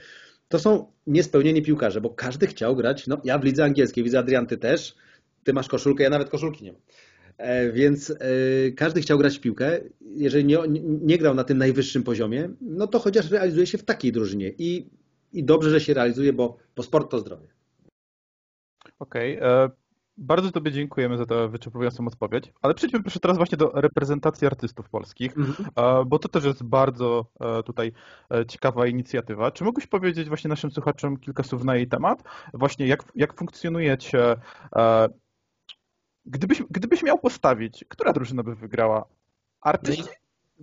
to są niespełnieni piłkarze, bo każdy chciał grać, no ja w lidze angielskiej, widzę Adrian, ty też, ty masz koszulkę, ja nawet koszulki nie mam. E, więc e, każdy chciał grać w piłkę. Jeżeli nie, nie, grał na tym najwyższym poziomie, no to chociaż realizuje się w takiej drużynie. I, i dobrze, że się realizuje, bo, bo sport to zdrowie. Okej. Okay. Bardzo Tobie dziękujemy za tę wyczerpującą odpowiedź, ale przejdźmy proszę teraz właśnie do reprezentacji artystów polskich, mhm. bo to też jest bardzo e, tutaj e, ciekawa inicjatywa. Czy mógłbyś powiedzieć właśnie naszym słuchaczom kilka słów na jej temat? Właśnie jak, jak funkcjonujecie? E, gdybyś, gdybyś miał postawić, która drużyna by wygrała? Artyści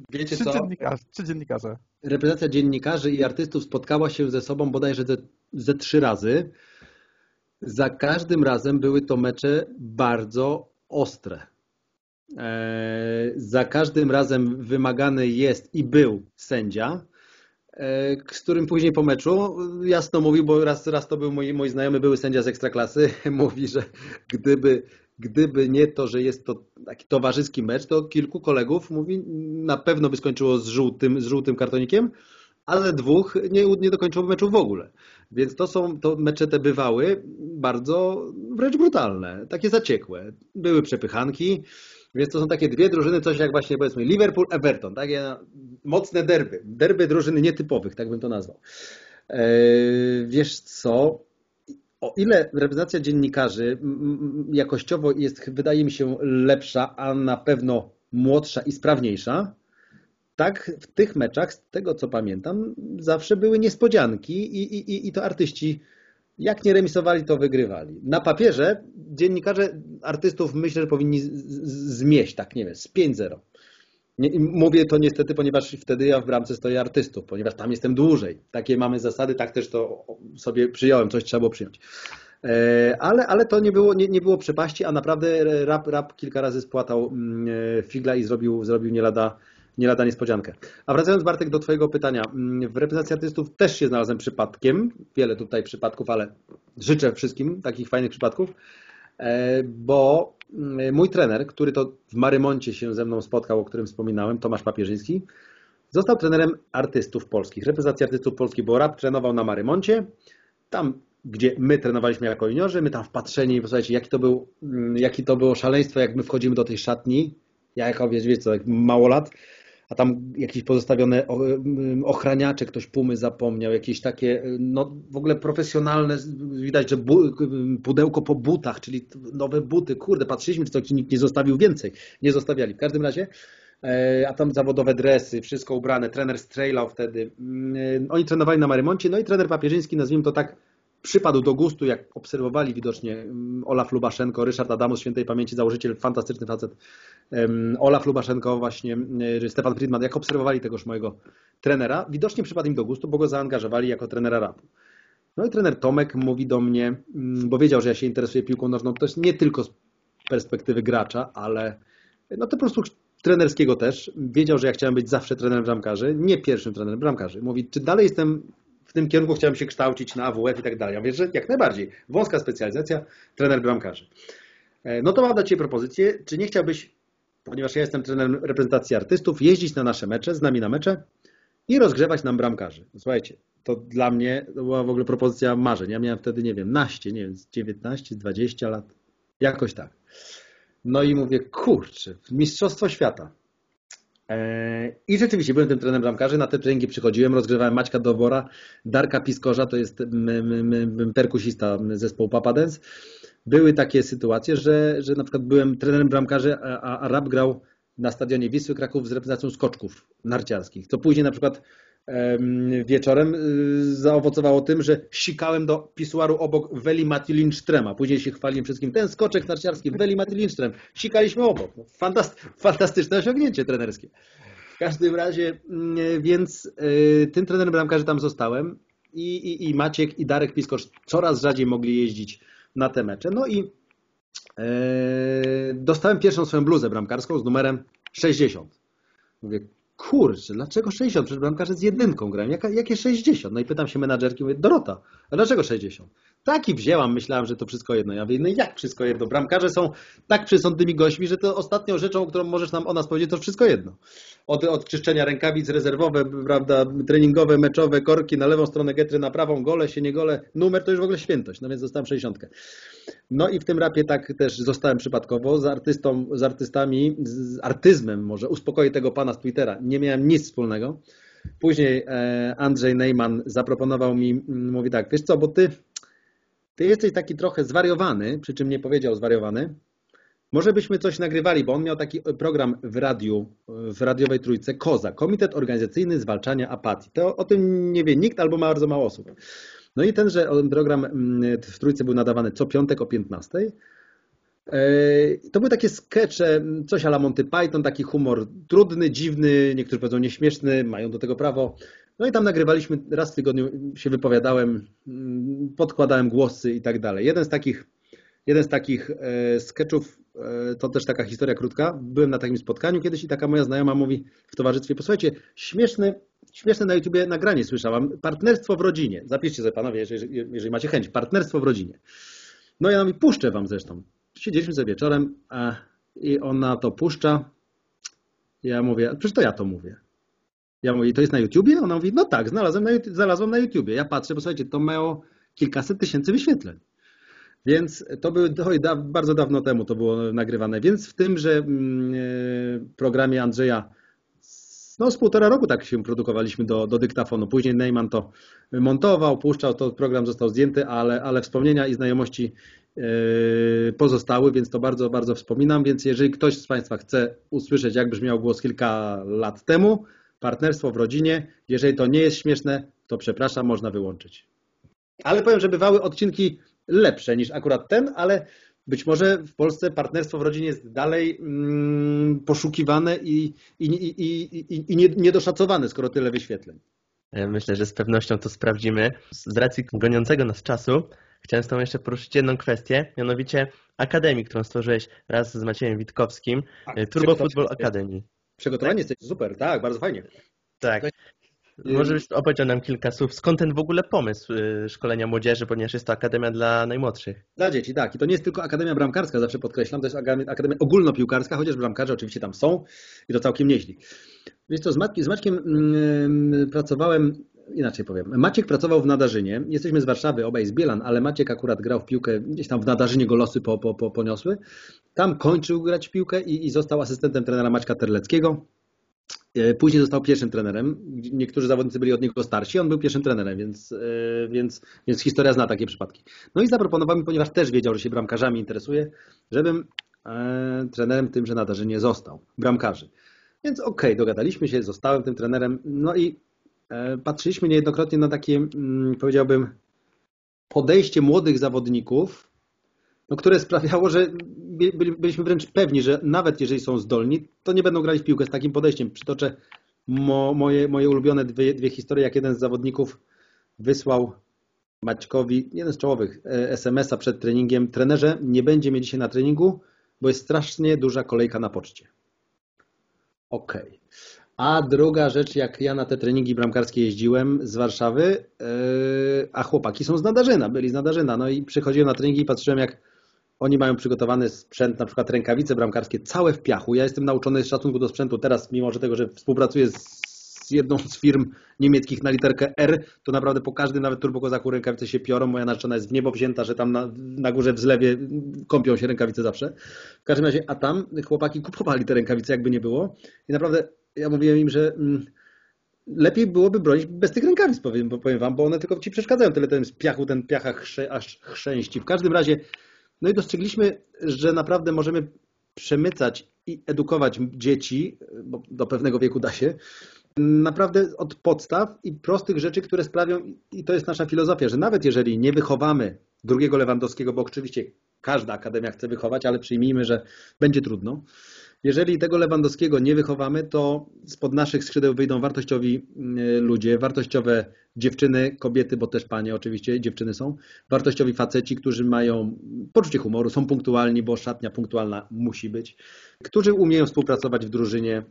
Wiecie co? Dziennikarze, trzy dziennikarze. Reprezentacja dziennikarzy i artystów spotkała się ze sobą bodajże ze, ze trzy razy. Za każdym razem były to mecze bardzo ostre. E, za każdym razem wymagany jest i był sędzia, e, z którym później po meczu jasno mówił, bo raz, raz to był mój, mój znajomy były sędzia z Ekstraklasy, mówi, że gdyby, gdyby nie to, że jest to taki towarzyski mecz, to kilku kolegów mówi, na pewno by skończyło z żółtym, z żółtym kartonikiem, ale dwóch nie, nie dokończyło meczu w ogóle. Więc to są, to mecze te bywały bardzo wręcz brutalne, takie zaciekłe. Były przepychanki, więc to są takie dwie drużyny, coś jak właśnie powiedzmy Liverpool, Everton, takie mocne derby, derby drużyny nietypowych, tak bym to nazwał. Eee, wiesz co, o ile reprezentacja dziennikarzy jakościowo jest, wydaje mi się, lepsza, a na pewno młodsza i sprawniejsza, tak w tych meczach, z tego co pamiętam, zawsze były niespodzianki i, i, i to artyści jak nie remisowali, to wygrywali. Na papierze dziennikarze artystów myślę, że powinni zmieść, tak nie wiem, z 5-0. mówię to niestety, ponieważ wtedy ja w bramce stoję artystów, ponieważ tam jestem dłużej. Takie mamy zasady, tak też to sobie przyjąłem, coś trzeba było przyjąć. E, ale, ale to nie było, nie, nie było przepaści, a naprawdę rap, rap kilka razy spłatał mm, e, figla i zrobił, zrobił nie lada nie lada niespodziankę. A wracając Bartek do Twojego pytania, mm, w reprezentacji artystów też się znalazłem przypadkiem, wiele tutaj przypadków, ale życzę wszystkim takich fajnych przypadków, e, bo mm, mój trener, który to w Marymoncie się ze mną spotkał, o którym wspominałem, Tomasz Papierzyński, został trenerem artystów polskich, reprezentacji artystów polskich, bo rap trenował na Marymoncie, tam gdzie my trenowaliśmy jako juniorzy, my tam wpatrzeni, posłuchajcie, jaki to, był, mm, jaki to było szaleństwo, jak my wchodzimy do tej szatni, ja jako, wiesz, wiecie co, mało lat, a tam jakieś pozostawione ochraniacze, ktoś pumy zapomniał, jakieś takie, no w ogóle profesjonalne, widać, że bu, pudełko po butach, czyli nowe buty, kurde, patrzyliśmy, czy to nikt nie zostawił więcej, nie zostawiali. W każdym razie, e, a tam zawodowe dresy, wszystko ubrane, trener strzelał wtedy. Mm, oni trenowali na Marymoncie, no i trener Papierzyński, nazwijmy to tak, przypadł do gustu, jak obserwowali widocznie mm, Olaf Lubaszenko, Ryszard Adamus, świętej pamięci, założyciel, fantastyczny facet, Olaf Lubaszenko, właśnie y, Stefan Friedman, jak obserwowali tegoż mojego trenera, widocznie przypadł im do gustu, bo go zaangażowali jako trenera rapu. No i trener Tomek mówi do mnie, mm, bo wiedział, że ja się interesuję piłką nożną też nie tylko z perspektywy gracza, ale no to po prostu trenerskiego też. Wiedział, że ja chciałem być zawsze trenerem bramkarzy, nie pierwszym trenerem bramkarzy. Mówi, czy dalej jestem tym kierunku, chciałem się kształcić na AWF i tak dalej. Ja mówię, że jak najbardziej. Wąska specjalizacja, trener bramkarzy. E, no to mam dla Ciebie propozycję, czy nie chciałbyś ponieważ ja jestem trenerem reprezentacji artystów, jeździć na nasze mecze, z nami na mecze i rozgrzewać nam bramkarzy. Słuchajcie, to dla mnie była w ogóle propozycja marzeń. Ja miałem wtedy, nie wiem, naście, nie wiem, 19, 20 lat, jakoś tak. No i mówię, kurczę, mistrzostwo świata. Eee, I rzeczywiście byłem tym trenerem bramkarzy, na te treningi przychodziłem, rozgrywałem Maćka Dowora, Darka Piskorza, to jest perkusista zespołu Papa Dance. Były takie sytuacje, że, że na przykład byłem trenerem bramkarzy, a, a Rap grał na stadionie Wisły Kraków z reprezentacją skoczków narciarskich, co później na przykład wieczorem y, zaowocowało tym, że sikałem do pisuaru obok Weli Mati. Później się chwaliłem wszystkim, ten skoczek narciarski, Weli Mati Lindström. Sikaliśmy obok. No, fantast fantastyczne osiągnięcie trenerskie. W każdym razie, mm, więc y, tym trenerem bramkarzy tam zostałem i, i, i Maciek i Darek Piskocz coraz rzadziej mogli jeździć na te mecze. No i e, dostałem pierwszą swoją bluzę bramkarską z numerem 60. Mówię, kurczę, dlaczego 60? Przecież bramkarze z jedynką grają. Jaka, jakie 60? No i pytam się menadżerki, mówię, Dorota, a dlaczego 60? Taki wzięłam, myślałam, że to wszystko jedno. Ja mówię, no jak wszystko jedno? Bramkarze są tak przysądnymi gośćmi, że to ostatnią rzeczą, którą możesz nam o nas powiedzieć, to wszystko jedno. Od, od czyszczenia rękawic rezerwowe, prawda, treningowe, meczowe, korki na lewą stronę getry, na prawą, gole się, nie gole. Numer to już w ogóle świętość, no więc dostałem 60. No i w tym rapie tak też zostałem przypadkowo z artystą, z artystami, z artyzmem może, uspokoję tego pana z Twittera. Nie miałem nic wspólnego. Później e, Andrzej Neyman zaproponował mi, mówi tak, wiesz co, bo ty ty jesteś taki trochę zwariowany, przy czym nie powiedział zwariowany. Może byśmy coś nagrywali, bo on miał taki program w radiu, w radiowej trójce, KOZA, Komitet Organizacyjny Zwalczania Apatii. To o tym nie wie nikt albo bardzo mało osób. No i tenże program mm, w trójce był nadawany co piątek o 15. To były takie skecze, coś ala Monty Python, taki humor trudny, dziwny, niektórzy powiedzą nieśmieszny, mają do tego prawo. No i tam nagrywaliśmy, raz w tygodniu się wypowiadałem, podkładałem głosy i tak dalej. Jeden z takich, jeden z takich e, sketchów, e, to też taka historia krótka. Byłem na takim spotkaniu kiedyś i taka moja znajoma mówi w towarzystwie, posłuchajcie, śmieszne, śmieszne na YouTubie nagranie słyszałam, partnerstwo w rodzinie. Zapiszcie sobie panowie, jeżeli, jeżeli macie chęć, partnerstwo w rodzinie. No ja mi puszczę wam zresztą. Siedzieliśmy sobie wieczorem a, i ona to puszcza. Ja mówię, przecież to ja to mówię. Ja mówię, to jest na YouTubie? Ona mówi, no tak, znalazłem na, znalazłem na YouTubie. Ja patrzę, bo słuchajcie, to miało kilkaset tysięcy wyświetleń. Więc to były da, bardzo dawno temu to było nagrywane. Więc w tymże mm, e, programie Andrzeja no z półtora roku tak się produkowaliśmy do, do dyktafonu. Później Neyman to montował, puszczał, to program został zdjęty, ale, ale wspomnienia i znajomości pozostały, więc to bardzo, bardzo wspominam. Więc jeżeli ktoś z Państwa chce usłyszeć, jak brzmiał głos kilka lat temu, partnerstwo w rodzinie. Jeżeli to nie jest śmieszne, to przepraszam, można wyłączyć. Ale powiem, że bywały odcinki lepsze niż akurat ten, ale być może w Polsce partnerstwo w rodzinie jest dalej mm, poszukiwane i, i, i, i, i niedoszacowane, skoro tyle wyświetleń. Myślę, że z pewnością to sprawdzimy. Z racji goniącego nas czasu chciałem z Tobą jeszcze poruszyć jedną kwestię, mianowicie Akademii, którą stworzyłeś raz z Maciejem Witkowskim, tak, Turbo Football Academy. Przygotowanie tak? jesteś super, tak, bardzo fajnie. Tak. Może byś opowiedział nam kilka słów. Skąd ten w ogóle pomysł y, szkolenia młodzieży, ponieważ jest to akademia dla najmłodszych? Dla dzieci, tak. I to nie jest tylko akademia bramkarska, zawsze podkreślam, to jest akademia ogólnopiłkarska, chociaż bramkarze oczywiście tam są i to całkiem nieźli. Więc to z, Maćkiem, yy, pracowałem, inaczej powiem, Maciek pracował w Nadarzynie, jesteśmy z Warszawy, obaj z Bielan, ale Maciek akurat grał w piłkę, gdzieś tam w Nadarzynie go losy po, po, po, poniosły. Tam kończył grać w piłkę i, i został asystentem trenera Maćka Terleckiego. E, później został pierwszym trenerem. Niektórzy zawodnicy byli od niego starsi, on był pierwszym trenerem, więc, e, więc, więc historia zna takie przypadki. No i zaproponował mi, ponieważ też wiedział, że się bramkarzami interesuje, żebym e, trenerem tymże nadarzynie został, bramkarzy. Więc okej, okay, dogadaliśmy się, zostałem tym trenerem. No i patrzyliśmy niejednokrotnie na takie, mm, powiedziałbym, podejście młodych zawodników no, które sprawiało, że byliśmy wręcz pewni, że nawet jeżeli są zdolni, to nie będą grali w piłkę z takim podejściem. Przytoczę mo, moje, moje ulubione dwie, dwie historie, jak jeden z zawodników wysłał Maćkowi, jeden z czołowych, e, SMS-a przed treningiem. Trenerze, nie będzie mnie dzisiaj na treningu, bo jest strasznie duża kolejka na poczcie. Okej. Okay. A druga rzecz, jak ja na te treningi bramkarskie jeździłem z Warszawy, yy, a chłopaki są z Nadarzyna, byli z Nadarzyna, no i przychodziłem na treningi i patrzyłem, jak oni mają przygotowany sprzęt, na przykład rękawice bramkarskie, całe w piachu. Ja jestem nauczony z szacunku do sprzętu teraz, mimo że tego, że współpracuję z jedną z firm niemieckich na literkę R, to naprawdę po każdym, nawet turbokozaku rękawice się piorą. Moja narzeczona jest w niebo wzięta, że tam na, na górze w zlewie kąpią się rękawice zawsze. W każdym razie, a tam chłopaki kupowali te rękawice, jakby nie było. I naprawdę ja mówiłem im, że mm, lepiej byłoby bronić bez tych rękawic, powiem, powiem wam, bo one tylko ci przeszkadzają. Tyle ten z piachu, ten piach chrze, aż chrzęści. W każdym razie no i dostrzegliśmy, że naprawdę możemy przemycać i edukować dzieci, bo do pewnego wieku da się, naprawdę od podstaw i prostych rzeczy, które sprawią, i to jest nasza filozofia, że nawet jeżeli nie wychowamy drugiego Lewandowskiego, bo oczywiście każda akademia chce wychować, ale przyjmijmy, że będzie trudno, jeżeli tego Lewandowskiego nie wychowamy, to spod naszych skrzydeł wyjdą wartościowi mm, ludzie, wartościowe dziewczyny, kobiety, bo też panie oczywiście, dziewczyny są, wartościowi faceci, którzy mają poczucie humoru, są punktualni, bo szatnia punktualna musi być, którzy umieją współpracować w drużynie,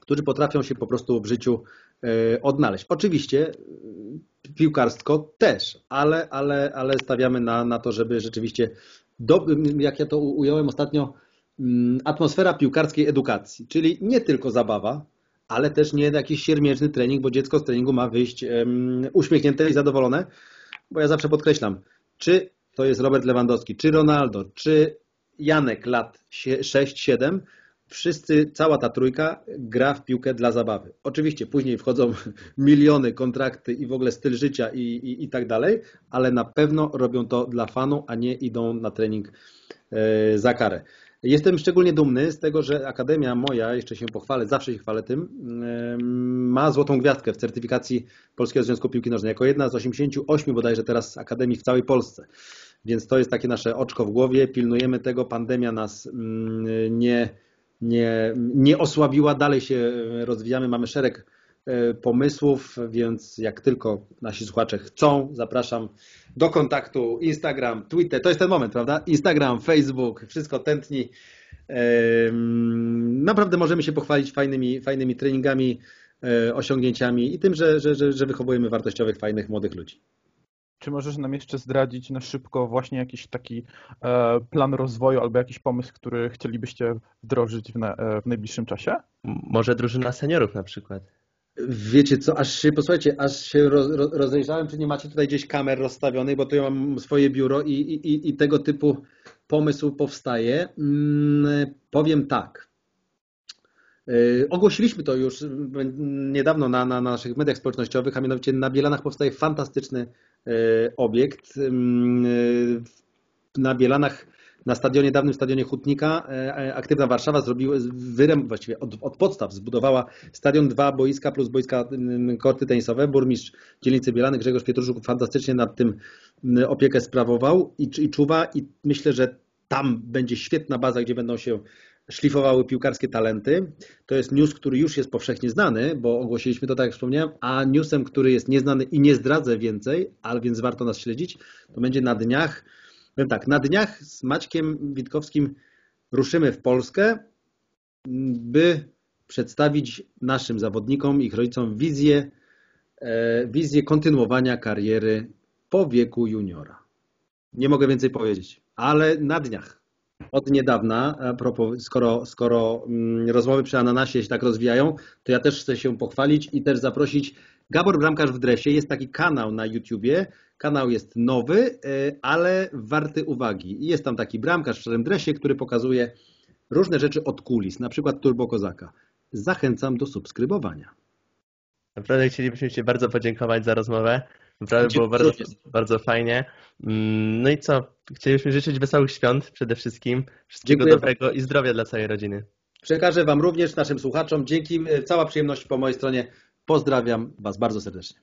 którzy potrafią się po prostu w życiu e, odnaleźć. Oczywiście e, piłkarstwo też, ale, ale, ale stawiamy na, na to, żeby rzeczywiście, do, jak ja to ująłem ostatnio, atmosfera piłkarskiej edukacji, czyli nie tylko zabawa, ale też nie jakiś siermiężny trening, bo dziecko z treningu ma wyjść uśmiechnięte i zadowolone, bo ja zawsze podkreślam, czy to jest Robert Lewandowski, czy Ronaldo, czy Janek lat 6-7, wszyscy, cała ta trójka gra w piłkę dla zabawy. Oczywiście później wchodzą miliony, kontrakty i w ogóle styl życia i, i, i tak dalej, ale na pewno robią to dla fanu, a nie idą na trening e, za karę. Jestem szczególnie dumny z tego, że Akademia moja, jeszcze się pochwalę, zawsze się chwalę tym, ma złotą gwiazdkę w certyfikacji Polskiego Związku Piłki Nożnej, jako jedna z 88 bodajże teraz Akademii w całej Polsce. więc to jest takie nasze oczko w głowie, pilnujemy tego, pandemia nas mm, nie, nie, nie osłabiła, dalej się rozwijamy, mamy szereg pomysłów, więc jak tylko nasi słuchacze chcą, zapraszam do kontaktu Instagram, Twitter, to jest ten moment, prawda? Instagram, Facebook, wszystko tętni. Naprawdę możemy się pochwalić fajnymi, fajnymi treningami, e, osiągnięciami i tym, że, że, że, że wychowujemy wartościowych, fajnych, młodych ludzi. Czy możesz nam jeszcze zdradzić na szybko właśnie jakiś taki e, plan rozwoju albo jakiś pomysł, który chcielibyście wdrożyć w, na, e, w najbliższym czasie? Może drużyna seniorów na przykład. Wiecie co, aż się, posłuchajcie, aż się roz, rozejrzałem, czy nie macie tutaj gdzieś kamer rozstawionych, bo tu ja mam swoje biuro i, i, i tego typu pomysł powstaje. Hmm, powiem tak. Yy, ogłosiliśmy to już niedawno na, na, naszych mediach społecznościowych, a mianowicie na Bielanach powstaje fantastyczny yy, obiekt. Yy, na Bielanach na stadionie, dawnym stadionie Hutnika, e, e, aktywna Warszawa zrobiła wyrem, właściwie od, od, podstaw zbudowała stadion, dwa boiska plus boiska korty tenisowe. Burmistrz dzielnicy Bielany Grzegorz Pietruszuk fantastycznie nad tym opiekę sprawował i, i czuwa i myślę, że tam będzie świetna baza, gdzie będą się szlifowały piłkarskie talenty. To jest news, który już jest powszechnie znany, bo ogłosiliśmy to, tak jak wspomniałem, a newsem, który jest nieznany i nie zdradzę więcej, ale więc warto nas śledzić, to będzie na dniach Powiem tak, na dniach z Maćkiem Witkowskim ruszymy w Polskę, by przedstawić naszym zawodnikom, ich rodzicom wizję, e, wizję kontynuowania kariery po wieku juniora. Nie mogę więcej powiedzieć, ale na dniach. Od niedawna, skoro, skoro mm, rozmowy przy Ananasie się tak rozwijają, to ja też chcę się pochwalić i też zaprosić Gabor Bramkarz w dresie. Jest taki kanał na YouTubie, Kanał jest nowy, e, ale warty uwagi. Jest tam taki bramkarz w szarym dresie, który pokazuje różne rzeczy od kulis, na przykład Turbo Kozaka. Zachęcam do subskrybowania. Naprawdę chcielibyśmy Ci bardzo podziękować za rozmowę. Naprawdę było bardzo, bardzo fajnie. Mm, no i co? Chcielibyśmy życzyć wesołych świąt przede wszystkim. Wszystkiego Dziękuję dobrego i zdrowia dla całej rodziny. Przekażę Wam również, naszym słuchaczom. Dzięki. Cała przyjemność po mojej stronie. Pozdrawiam Was bardzo serdecznie.